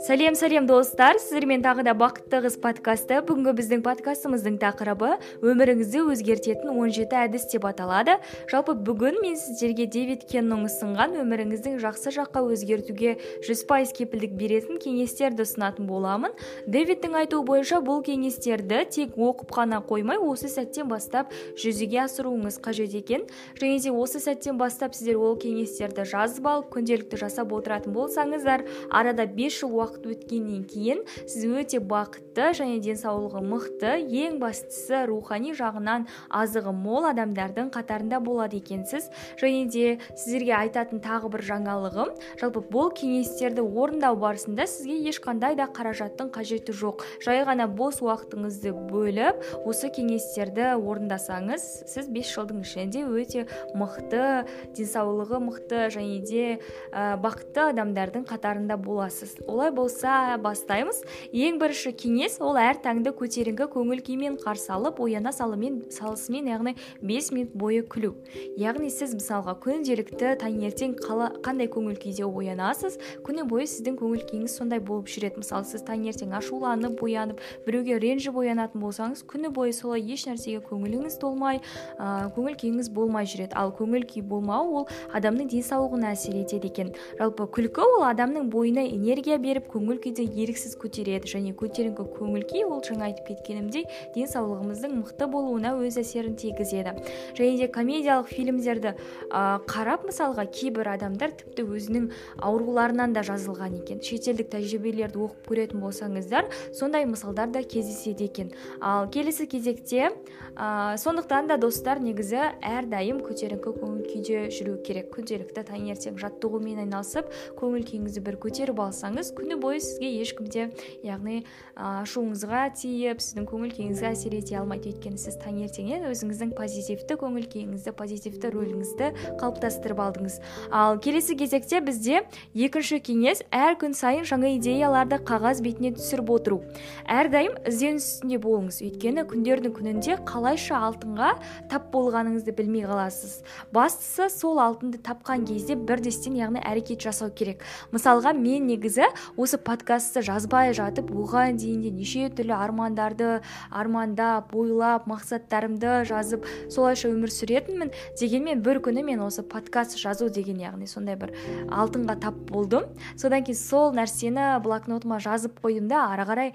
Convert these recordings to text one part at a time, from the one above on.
сәлем сәлем достар. Сіздермен тағы да бақытты қыз подкасты. Бүгінгі біздің подкастымыздың тақырыбы өміріңізді өзгертетін 17 әдіс деп аталады. Жалпы бүгін мен сіздерге дэвид кеннің ұсынған өміріңіздің жақсы жаққа өзгертуге жүз пайыз кепілдік беретін кеңестерді ұсынатын боламын дэвидтің айтуы бойынша бұл кеңестерді тек оқып қана қоймай осы сәттен бастап жүзеге асыруыңыз қажет екен. Және де осы сәттен бастап сіздер ол кеңестерді жазып алып күнделікті жасап отыратын болсаңыздар арада 5 жыл өткеннен кейін сіз өте бақытты және денсаулығы мықты ең бастысы рухани жағынан азығы мол адамдардың қатарында болады екенсіз. Және де сіздерге айтатын тағы бір жаңалығым жалпы бұл кеңестерді орындау барысында сізге ешқандай да қаражаттың қажеті жоқ. Жай ғана бос уақытыңызды бөліп осы кеңестерді орындасаңыз сіз бес жылдың ішінде өте мықты денсаулығы мықты және де ә, бақытты адамдардың қатарында боласыз. Олай болса бастаймыз. Ең бірінші кеңес ол әр таңды көтеріңкі көңіл күймен қарсы алып ояна салымен салысымен яғни 5 минут бойы күлу. Яғни сіз мысалға күнделікті таңертең қандай көңіл күйде оянасыз күні бойы сіздің көңіл күйіңіз сондай болып жүреді. Мысалы сіз таңертең ашуланып оянып біреуге ренжіп оянатын болсаңыз күні бойы солай еш нәрсеге көңіліңіз толмай ә, көңіл күйіңіз болмай жүреді. Ал көңіл күй болмау ол адамның денсаулығына әсер етеді екен. Жалпы күлкі ол адамның бойына энергия беріп көңіл күйді еріксіз көтереді. Және көтеріңкі көңіл күй ол жаңа айтып кеткенімдей денсаулығымыздың мықты болуына өз әсерін тигізеді. Және де комедиялық фильмдерді ә, қарап мысалға кейбір адамдар тіпті өзінің ауруларынан да жазылған екен. Шетелдік тәжірибелерді оқып көретін болсаңыздар сондай мысалдар да кездеседі екен. Ал келесі кезекте ә, сондықтан да достар негізі әрдайым көтеріңкі көңіл күйде жүру керек. Күнделікті таңертең жаттығумен айналысып көңіл күйіңізді бір көтеріп алсаңыз күні бойы сізге ешкім де яғни ашуыңызға тиіп сіздің көңіл күйіңізге әсер ете алмайды. Өйткені сіз таңертеңнен өзіңіздің позитивті көңіл күйіңізді позитивті рөліңізді қалыптастырып алдыңыз. Ал келесі кезекте бізде екінші кеңес әр күн сайын жаңа идеяларды қағаз бетіне түсіріп отыру. Әрдайым ізденіс үстінде болыңыз. Өйткені күндердің күнінде қалайша алтынға тап болғаныңызды білмей қаласыз. Бастысы сол алтынды тапқан кезде бірдестен яғни әрекет жасау керек. Мысалға мен негізі осы подкастты жазбай жатып оған дейін де неше түрлі армандарды армандап ойлап мақсаттарымды жазып солайша өмір сүретінмін дегенмен бір күні мен осы подкаст жазу деген яғни сондай бір алтынға тап болдым. Содан кейін сол нәрсені блокнотыма жазып қойдым да ары қарай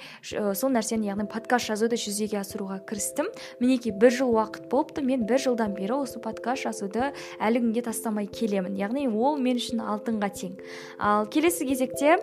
сол нәрсені яғни подкаст жазуды жүзеге асыруға кірістім. Мінекей бір жыл уақыт болыпты мен бір жылдан бері осы подкаст жазуды әлі күнге тастамай келемін. Яғни ол мен үшін алтынға тең. Ал келесі кезекте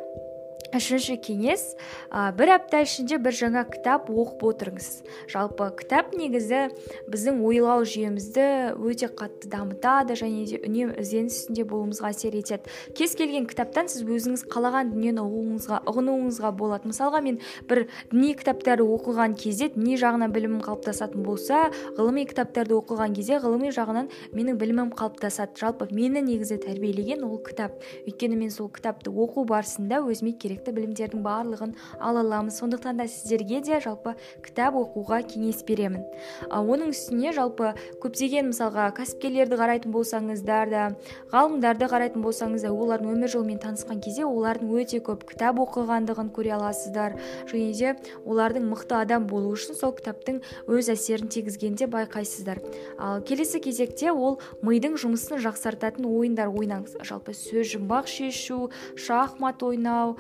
үшінші кеңес ә, бір апта ішінде бір жаңа кітап оқып отырыңыз. Жалпы кітап негізі біздің ойлау жүйемізді өте қатты дамытады және де үнемі ізденіс үстінде болуымызға әсер етеді. Кез келген кітаптан сіз өзіңіз қалаған дүниені ұғуыңызға ұғынуыңызға болады. Мысалға мен бір діни кітаптарды оқыған кезде діни жағынан білімім қалыптасатын болса ғылыми кітаптарды оқыған кезде ғылыми жағынан менің білімім қалыптасады. Жалпы мені негізі тәрбиелеген ол кітап. Өйткені мен сол кітапты оқу барысында өзіме керек керекті білімдердің барлығын ала аламыз. Сондықтан да сіздерге де жалпы кітап оқуға кеңес беремін. А, оның үстіне жалпы көптеген мысалға кәсіпкерлерді қарайтын болсаңыздар да ғалымдарды қарайтын болсаңыз да олардың өмір жолымен танысқан кезде олардың өте көп кітап оқығандығын көре аласыздар. Және де олардың мықты адам болу үшін сол кітаптың өз әсерін тигізгенін де байқайсыздар. Ал келесі кезекте ол мидың жұмысын жақсартатын ойындар ойнаңыз. Жалпы сөз жұмбақ шешу шахмат ойнау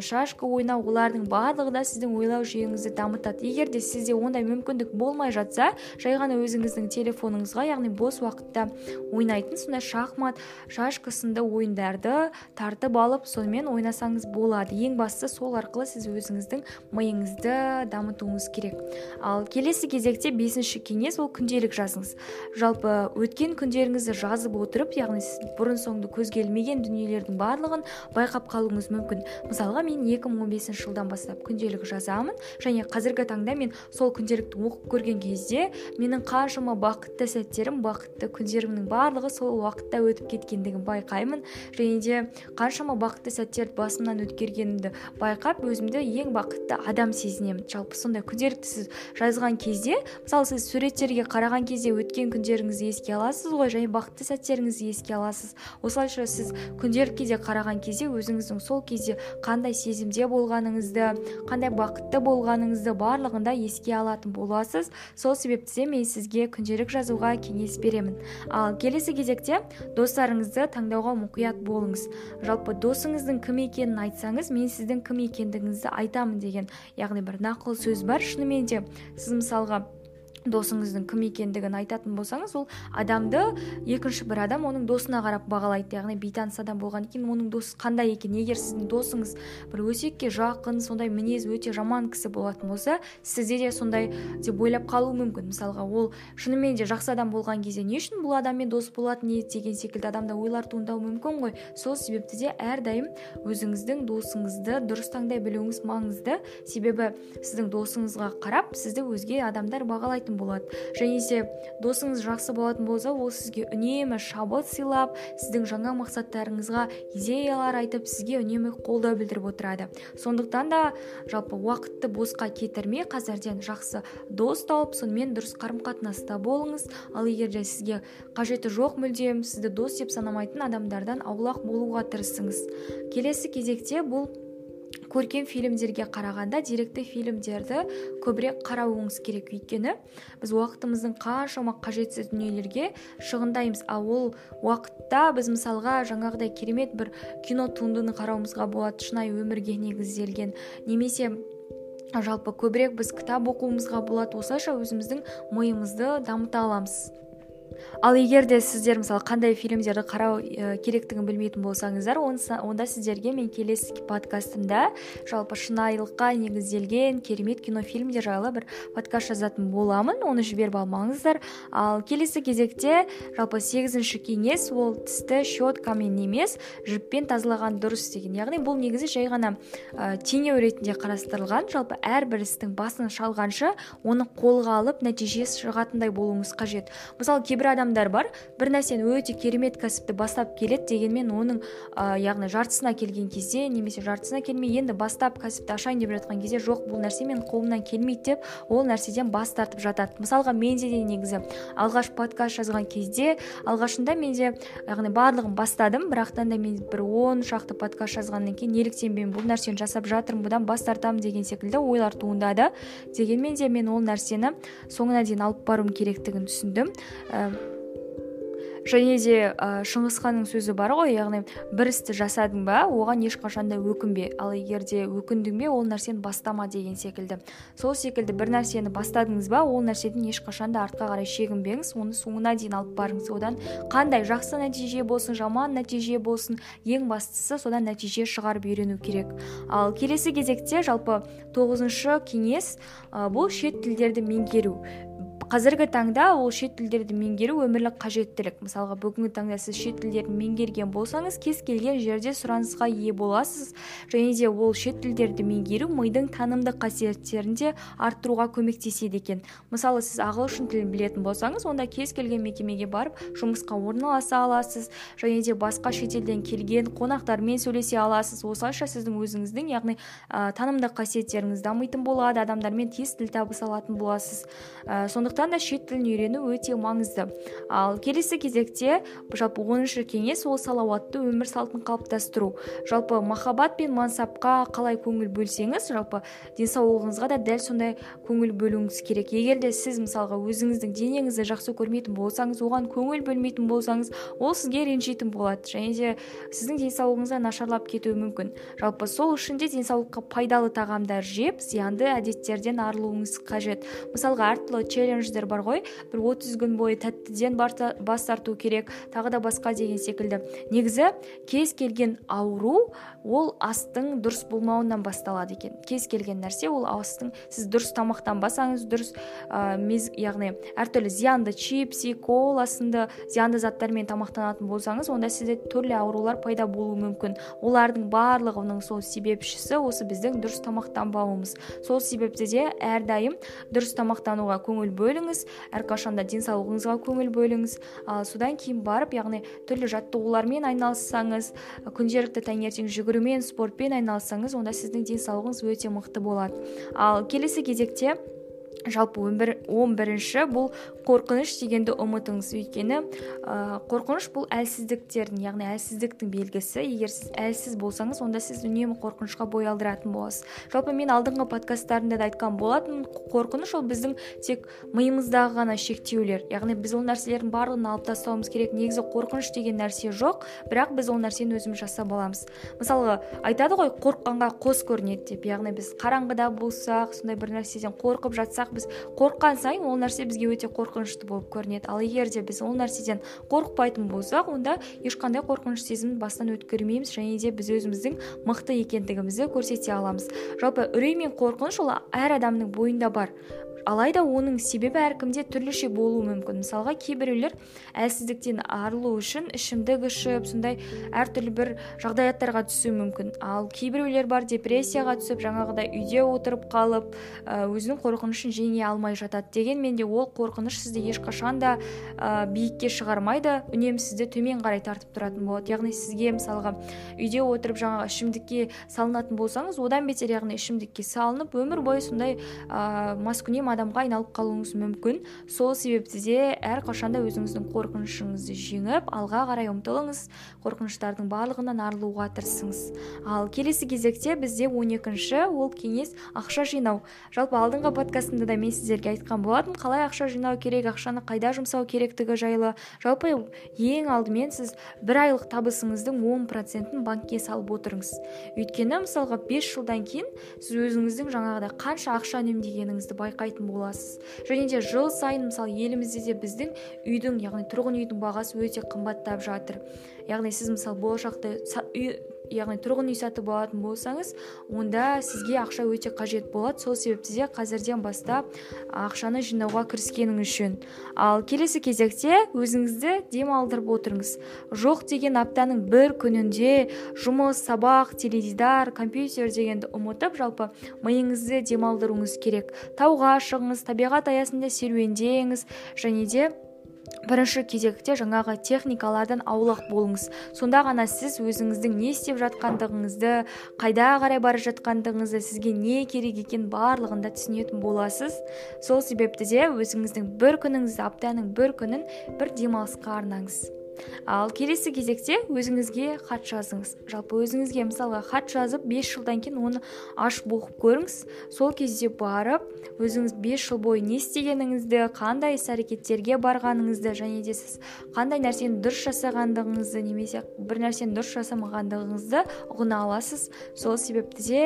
шашка ойнау олардың барлығы да сіздің ойлау жүйеңізді дамытады. Егер де сізде ондай мүмкіндік болмай жатса жай ғана өзіңіздің телефоныңызға яғни бос уақытта ойнайтын сондай шахмат шашка сынды ойындарды тартып алып сонымен ойнасаңыз болады. Ең бастысы сол арқылы сіз өзіңіздің миыңызды дамытуыңыз керек. Ал келесі кезекте бесінші кеңес ол күнделік жазыңыз. Жалпы өткен күндеріңізді жазып отырып яғни сіз бұрын соңды көзге ілмеген дүниелердің барлығын байқап қалуыңыз мүмкін. Мысалға мен 2015 жылдан бастап күнделік жазамын. Және қазіргі таңда мен сол күнделікті оқып көрген кезде менің қаншама бақытты сәттерім бақытты күндерімнің барлығы сол уақытта өтіп кеткендігін байқаймын. Және де қаншама бақытты сәттерді басымнан өткергенімді байқап өзімді ең бақытты адам сезінемін. Жалпы сондай күнделікті сіз жазған кезде мысалы сіз суреттерге қараған кезде өткен күндеріңізді еске аласыз ғой және бақытты сәттеріңізді еске аласыз. Осылайша сіз күнделікке де қараған кезде өзіңіздің сол кезде қандай сезімде болғаныңызды қандай бақытты болғаныңызды барлығын да еске алатын боласыз. Сол себепті мен сізге күнделік жазуға кеңес беремін. Ал келесі кезекте достарыңызды таңдауға мұқият болыңыз. Жалпы досыңыздың кім екенін айтсаңыз мен сіздің кім екендігіңізді айтамын деген яғни бір нақыл сөз бар. Шынымен де сіз мысалға досыңыздың кім екендігін айтатын болсаңыз ол адамды екінші бір адам оның досына қарап бағалайды. Яғни бейтаныс адам болғаннан кейін оның досы қандай екен? Егер сіздің досыңыз бір өсекке жақын сондай мінезі өте жаман кісі болатын болса сізде де сондай деп ойлап қалуы мүмкін. Мысалға ол шынымен де жақсы адам болған кезде не үшін бұл адаммен дос болатын еді деген секілді адамда ойлар туындауы мүмкін ғой. Сол себепті де әрдайым өзіңіздің досыңызды дұрыс таңдай білуіңіз маңызды. Себебі сіздің досыңызға қарап сізді өзге адамдар бағалайтын болады. Және де досыңыз жақсы болатын болса ол сізге үнемі шабыт сыйлап сіздің жаңа мақсаттарыңызға идеялар айтып сізге үнемі қолдау білдіріп отырады. Сондықтан да жалпы уақытты босқа кетірмей қазірден жақсы дос тауып сонымен дұрыс қарым қатынаста болыңыз. Ал егер де сізге қажеті жоқ мүлдем сізді дос деп санамайтын адамдардан аулақ болуға тырысыңыз. Келесі кезекте бұл көркем фильмдерге қарағанда деректі фильмдерді көбірек қарауыңыз керек. Өйткені біз уақытымыздың қаншама қажетсіз дүниелерге шығындаймыз. Ал ол уақытта біз мысалға жаңағыдай керемет бір кино туындыны қарауымызға болады. Шынайы өмірге негізделген. Немесе жалпы көбірек біз кітап оқуымызға болады. Осылайша өзіміздің миымызды дамыта аламыз. Ал егер де сіздер мысалы қандай фильмдерді қарау ә, керектігін білмейтін болсаңыздар онда сіздерге мен келесі подкастымда жалпы шынайылыққа негізделген керемет кинофильмдер жайлы бір подкаст жазатын боламын. Оны жіберіп алмаңыздар. Ал келесі кезекте жалпы сегізінші кеңес ол тісті щеткамен емес жіппен тазалаған дұрыс деген. Яғни бұл негізі жай ғана ә, теңеу ретінде қарастырылған. Жалпы әрбір істің басын шалғанша оны қолға алып нәтиже шығатындай болуыңыз қажет. Мысалы кейбір адамдар бар. Бір нәрсені өте керемет кәсіпті бастап келеді дегенмен оның ә, яғни жартысына келген кезде немесе жартысына келмей енді бастап кәсіпті ашайын деп жатқан кезде жоқ бұл нәрсе менің қолымнан келмейді деп ол нәрседен бас тартып жатады. Мысалға менде де негізі алғаш подкаст жазған кезде алғашында менде яғни барлығын бастадым бірақ та мен бір он шақты подкаст жазғаннан кейін неліктен мен бұл нәрсені жасап жатырмын бұдан бас тартамын деген секілді ойлар туындады. Дегенмен де мен ол нәрсені соңына дейін алып баруым керектігін түсіндім. Және де ә, шыңғысханның сөзі бар ғой яғни бір істі жасадың ба оған ешқашан да өкінбе ал егер де өкіндің бе ол нәрсені бастама деген секілді. Сол секілді бір нәрсені бастадыңыз ба ол нәрседен ешқашан да артқа қарай шегінбеңіз оны соңына дейін алып барыңыз. Одан қандай жақсы нәтиже болсын жаман нәтиже болсын ең бастысы содан нәтиже шығарып үйрену керек. Ал келесі кезекте жалпы тоғызыншы кеңес ә, бұл шет тілдерді меңгеру. Қазіргі таңда ол шет тілдерді меңгеру өмірлік қажеттілік. Мысалға бүгінгі таңда сіз шет тілдерін меңгерген болсаңыз кез келген жерде сұранысқа ие боласыз. Және де ол шет тілдерді меңгеру мидың танымдық қасиеттерін де арттыруға көмектеседі екен. Мысалы сіз ағылшын тілін білетін болсаңыз онда кез келген мекемеге барып жұмысқа орналаса аласыз. Және де басқа шетелден келген қонақтармен сөйлесе аласыз. Осылайша сіздің өзіңіздің яғни ә, танымдық қасиеттеріңіз дамитын болады адамдармен тез тіл табыса алатын боласыз. Ә, сондықтан сондықтан да шет тілін үйрену өте маңызды. Ал келесі кезекте жалпы оныншы кеңес ол салауатты өмір салтын қалыптастыру. Жалпы махаббат пен мансапқа қалай көңіл бөлсеңіз жалпы денсаулығыңызға да дәл сондай көңіл бөлуіңіз керек. Егер де сіз мысалға өзіңіздің денеңізді жақсы көрмейтін болсаңыз оған көңіл бөлмейтін болсаңыз ол сізге ренжитін болады және де сіздің денсаулығыңыз нашарлап кетуі мүмкін. Жалпы сол үшін де денсаулыққа пайдалы тағамдар жеп зиянды әдеттерден арылуыңыз қажет. Мысалға әртүрлі челлендж бар ғой. Бір отыз күн бойы тәттіден бас тарту керек. Тағы да басқа деген секілді. Негізі кез келген ауру ол астың дұрыс болмауынан басталады екен. Кез келген нәрсе ол астың сіз дұрыс тамақтанбасаңыз дұрыс ә, мез, яғни әртүрлі зиянды чипси кола сынды зиянды заттармен тамақтанатын болсаңыз онда сізде түрлі аурулар пайда болуы мүмкін. Олардың барлығының сол себепшісі осы біздің дұрыс тамақтанбауымыз. Сол себепті де әрдайым дұрыс тамақтануға көңіл бөліңіз бөліңіз әрқашанда денсаулығыңызға көңіл бөліңіз. Ал содан кейін барып яғни түрлі жаттығулармен айналыссаңыз күнделікті таңертең жүгірумен спортпен айналыссаңыз онда сіздің денсаулығыңыз өте мықты болады. Ал келесі кезекте жалпы он бірінші бұл қорқыныш дегенді ұмытыңыз. Өйткені ә, қорқыныш бұл әлсіздіктердің яғни әлсіздіктің белгісі. Егер сіз әлсіз болсаңыз онда сіз үнемі қорқынышқа бой алдыратын боласыз. Жалпы мен алдыңғы подкасттарымда да айтқан болатын қорқыныш ол біздің тек миымыздағы ғана шектеулер. Яғни біз ол нәрселердің барлығын алып тастауымыз керек. Негізі қорқыныш деген нәрсе жоқ бірақ біз ол нәрсені өзіміз жасап аламыз. Мысалға айтады ғой қорыққанға қос көрінеді деп. Яғни біз қараңғыда болсақ сондай бір нәрседен қорқып жатсақ біз қорыққан сайын ол нәрсе бізге өте қорқынышты болып көрінеді. Ал егер де біз ол нәрседен қорықпайтын болсақ онда ешқандай қорқыныш сезімін бастан өткермейміз және де біз өзіміздің мықты екендігімізді көрсете аламыз. Жалпы үрей мен қорқыныш ол әр адамның бойында бар. Алайда оның себебі әркімде түрліше болуы мүмкін. Мысалға кейбіреулер әлсіздіктен арылу үшін ішімдік ішіп сондай әртүрлі бір жағдаяттарға түсуі мүмкін. Ал кейбіреулер бар депрессияға түсіп жаңағыдай үйде отырып қалып өзінің қорқынышын жеңе алмай жатады. Дегенмен де ол қорқыныш сізді ешқашан да ә, биікке шығармайды. Үнемі сізді төмен қарай тартып тұратын болады. Яғни сізге мысалға үйде отырып жаңағы ішімдікке салынатын болсаңыз одан бетер яғни ішімдікке салынып өмір бойы сондай ә, маскүнем адамға айналып қалуыңыз мүмкін. Сол себепті де әрқашанда өзіңіздің қорқынышыңызды жеңіп алға қарай ұмтылыңыз қорқыныштардың барлығынан арылуға тырысыңыз. Ал келесі кезекте бізде он екінші ол кеңес ақша жинау. Жалпы алдыңғы подкастымда да мен сіздерге айтқан болатынмын қалай ақша жинау керек ақшаны қайда жұмсау керектігі жайлы. Жалпы ең алдымен сіз бір айлық табысыңыздың он процентін банкке салып отырыңыз. Өйткені мысалға бес жылдан кейін сіз өзіңіздің жаңағыдай қанша ақша үнемдегеніңізді байқайтын боласыз. Және де жыл сайын мысалы елімізде де біздің үйдің яғни тұрғын үйдің бағасы өте қымбаттап жатыр. Яғни сіз мысалы болашақта үй яғни тұрғын үй сатып алатын болсаңыз онда сізге ақша өте қажет болады. Сол себепті де қазірден бастап ақшаны жинауға кіріскеніңіз жөн ал келесі кезекте өзіңізді демалдырып отырыңыз. Жоқ деген аптаның бір күнінде жұмыс сабақ теледидар компьютер дегенді ұмытып жалпы миыңызды демалдыруыңыз керек. Тауға шығыңыз табиғат аясында серуендеңіз және де бірінші кезекте жаңағы техникалардан аулақ болыңыз. Сонда ғана сіз өзіңіздің не істеп жатқандығыңызды қайда қарай бара жатқандығыңызды сізге не керек екен барлығын да түсінетін боласыз. Сол себепті де өзіңіздің бір күніңізді аптаның бір күнін бір демалысқа арнаңыз. Ал келесі кезекте өзіңізге хат жазыңыз. Жалпы өзіңізге мысалға хат жазып 5 жылдан кейін оны ашып оқып көріңіз. Сол кезде барып өзіңіз 5 жыл бойы не істегеніңізді қандай іс әрекеттерге барғаныңызды және де сіз қандай нәрсені дұрыс жасағандығыңызды немесе бір нәрсені дұрыс жасамағандығыңызды ұғына аласыз. Сол себепті де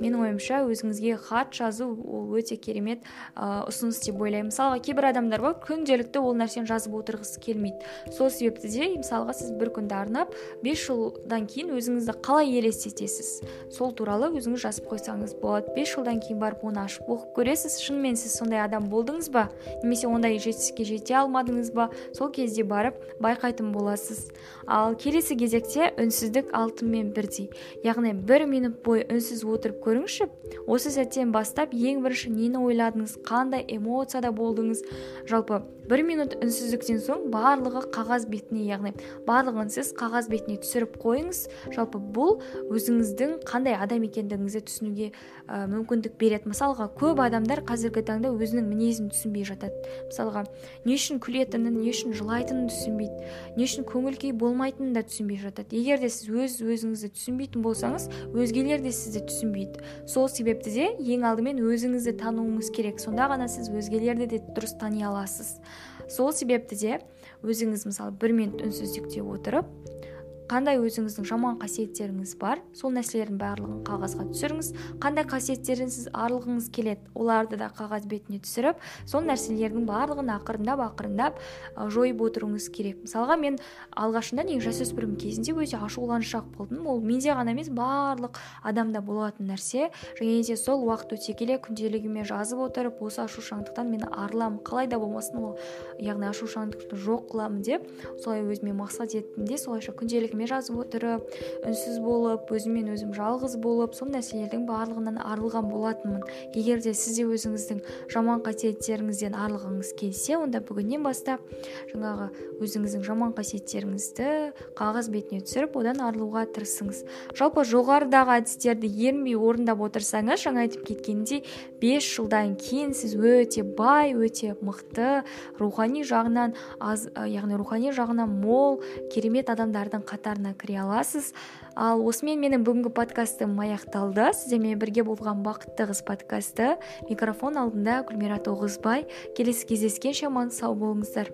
менің ойымша өзіңізге хат жазу ол өте керемет ұсыныс деп ойлаймын. Мысалға кейбір адамдар бар күнделікті ол нәрсені жазып отырғысы келмейді. Сол себепті де мысалға сіз бір күнді арнап бес жылдан кейін өзіңізді қалай елестетесіз? Сол туралы өзіңіз жазып қойсаңыз болады. Бес жылдан кейін барып оны ашып оқып көресіз. Шынымен сіз сондай адам болдыңыз ба? Немесе ондай жетістікке жете алмадыңыз ба? Сол кезде барып байқайтын боласыз. Ал келесі кезекте үнсіздік алтынмен бірдей. Яғни бір минут бойы үнсіз отырып көріңізші. Осы сәттен бастап ең бірінші нені ойладыңыз? Қандай эмоцияда болдыңыз? Жалпы бір минут үнсіздіктен соң барлығы қағаз бетіне яғни барлығын сіз қағаз бетіне түсіріп қойыңыз. Жалпы бұл өзіңіздің қандай адам екендігіңізді түсінуге ә, мүмкіндік береді. Мысалға көп адамдар қазіргі таңда өзінің мінезін түсінбей жатады. Мысалға не үшін күлетінін не үшін жылайтынын түсінбейді не үшін көңіл күй болмайтынын да түсінбей жатады. Егер де сіз өз өзіңізді түсінбейтін болсаңыз өзгелер де сізді түсінбейді. Сол себепті де ең алдымен өзіңізді тануыңыз керек. Сонда ғана сіз өзгелерді де дұрыс тани аласыз. Сол себепті де өзіңіз мысалы бір минут үнсіздікте отырып қандай өзіңіздің жаман қасиеттеріңіз бар сол нәрселердің барлығын қағазға түсіріңіз. Қандай қасиеттерден сіз арылғыңыз келеді оларды да қағаз бетіне түсіріп сол нәрселердің барлығын ақырындап ақырындап жойып отыруыңыз керек. Мысалға мен алғашында негізі жасөспірім кезінде өте ашуланшақ болдым. Ол менде ғана емес барлық адамда болатын нәрсе. Және де сол уақыт өте келе күнделігіме жазып отырып осы ашушаңдықтан мен арыламын қалай да болмасын ол. Яғни ашушаңдықты жоқ қыламын деп солай өзіме мақсат еттім де солайша күнделігіме әңгіме жазып отырып үнсіз болып өзіммен өзім жалғыз болып сол нәрселердің барлығынан арылған болатынмын. Егер де сіз де өзіңіздің жаман қасиеттеріңізден арылғыңыз келсе онда бүгіннен бастап жаңағы өзіңіздің жаман қасиеттеріңізді қағаз бетіне түсіріп одан арылуға тырысыңыз. Жалпы жоғарыдағы әдістерді ерінбей орындап отырсаңыз жаңа айтып кеткендей бес жылдан кейін сіз өте бай өте мықты рухани жағынан аз яғни рухани жағынан мол керемет адамдардың қатарына кіре аласыз. Ал осымен менің бүгінгі подкастым аяқталды. Сіздермен бірге болған бақытты қыз подкасты. Микрофон алдында гүлмира тоғызбай. Келесі кездескенше аман сау болыңыздар.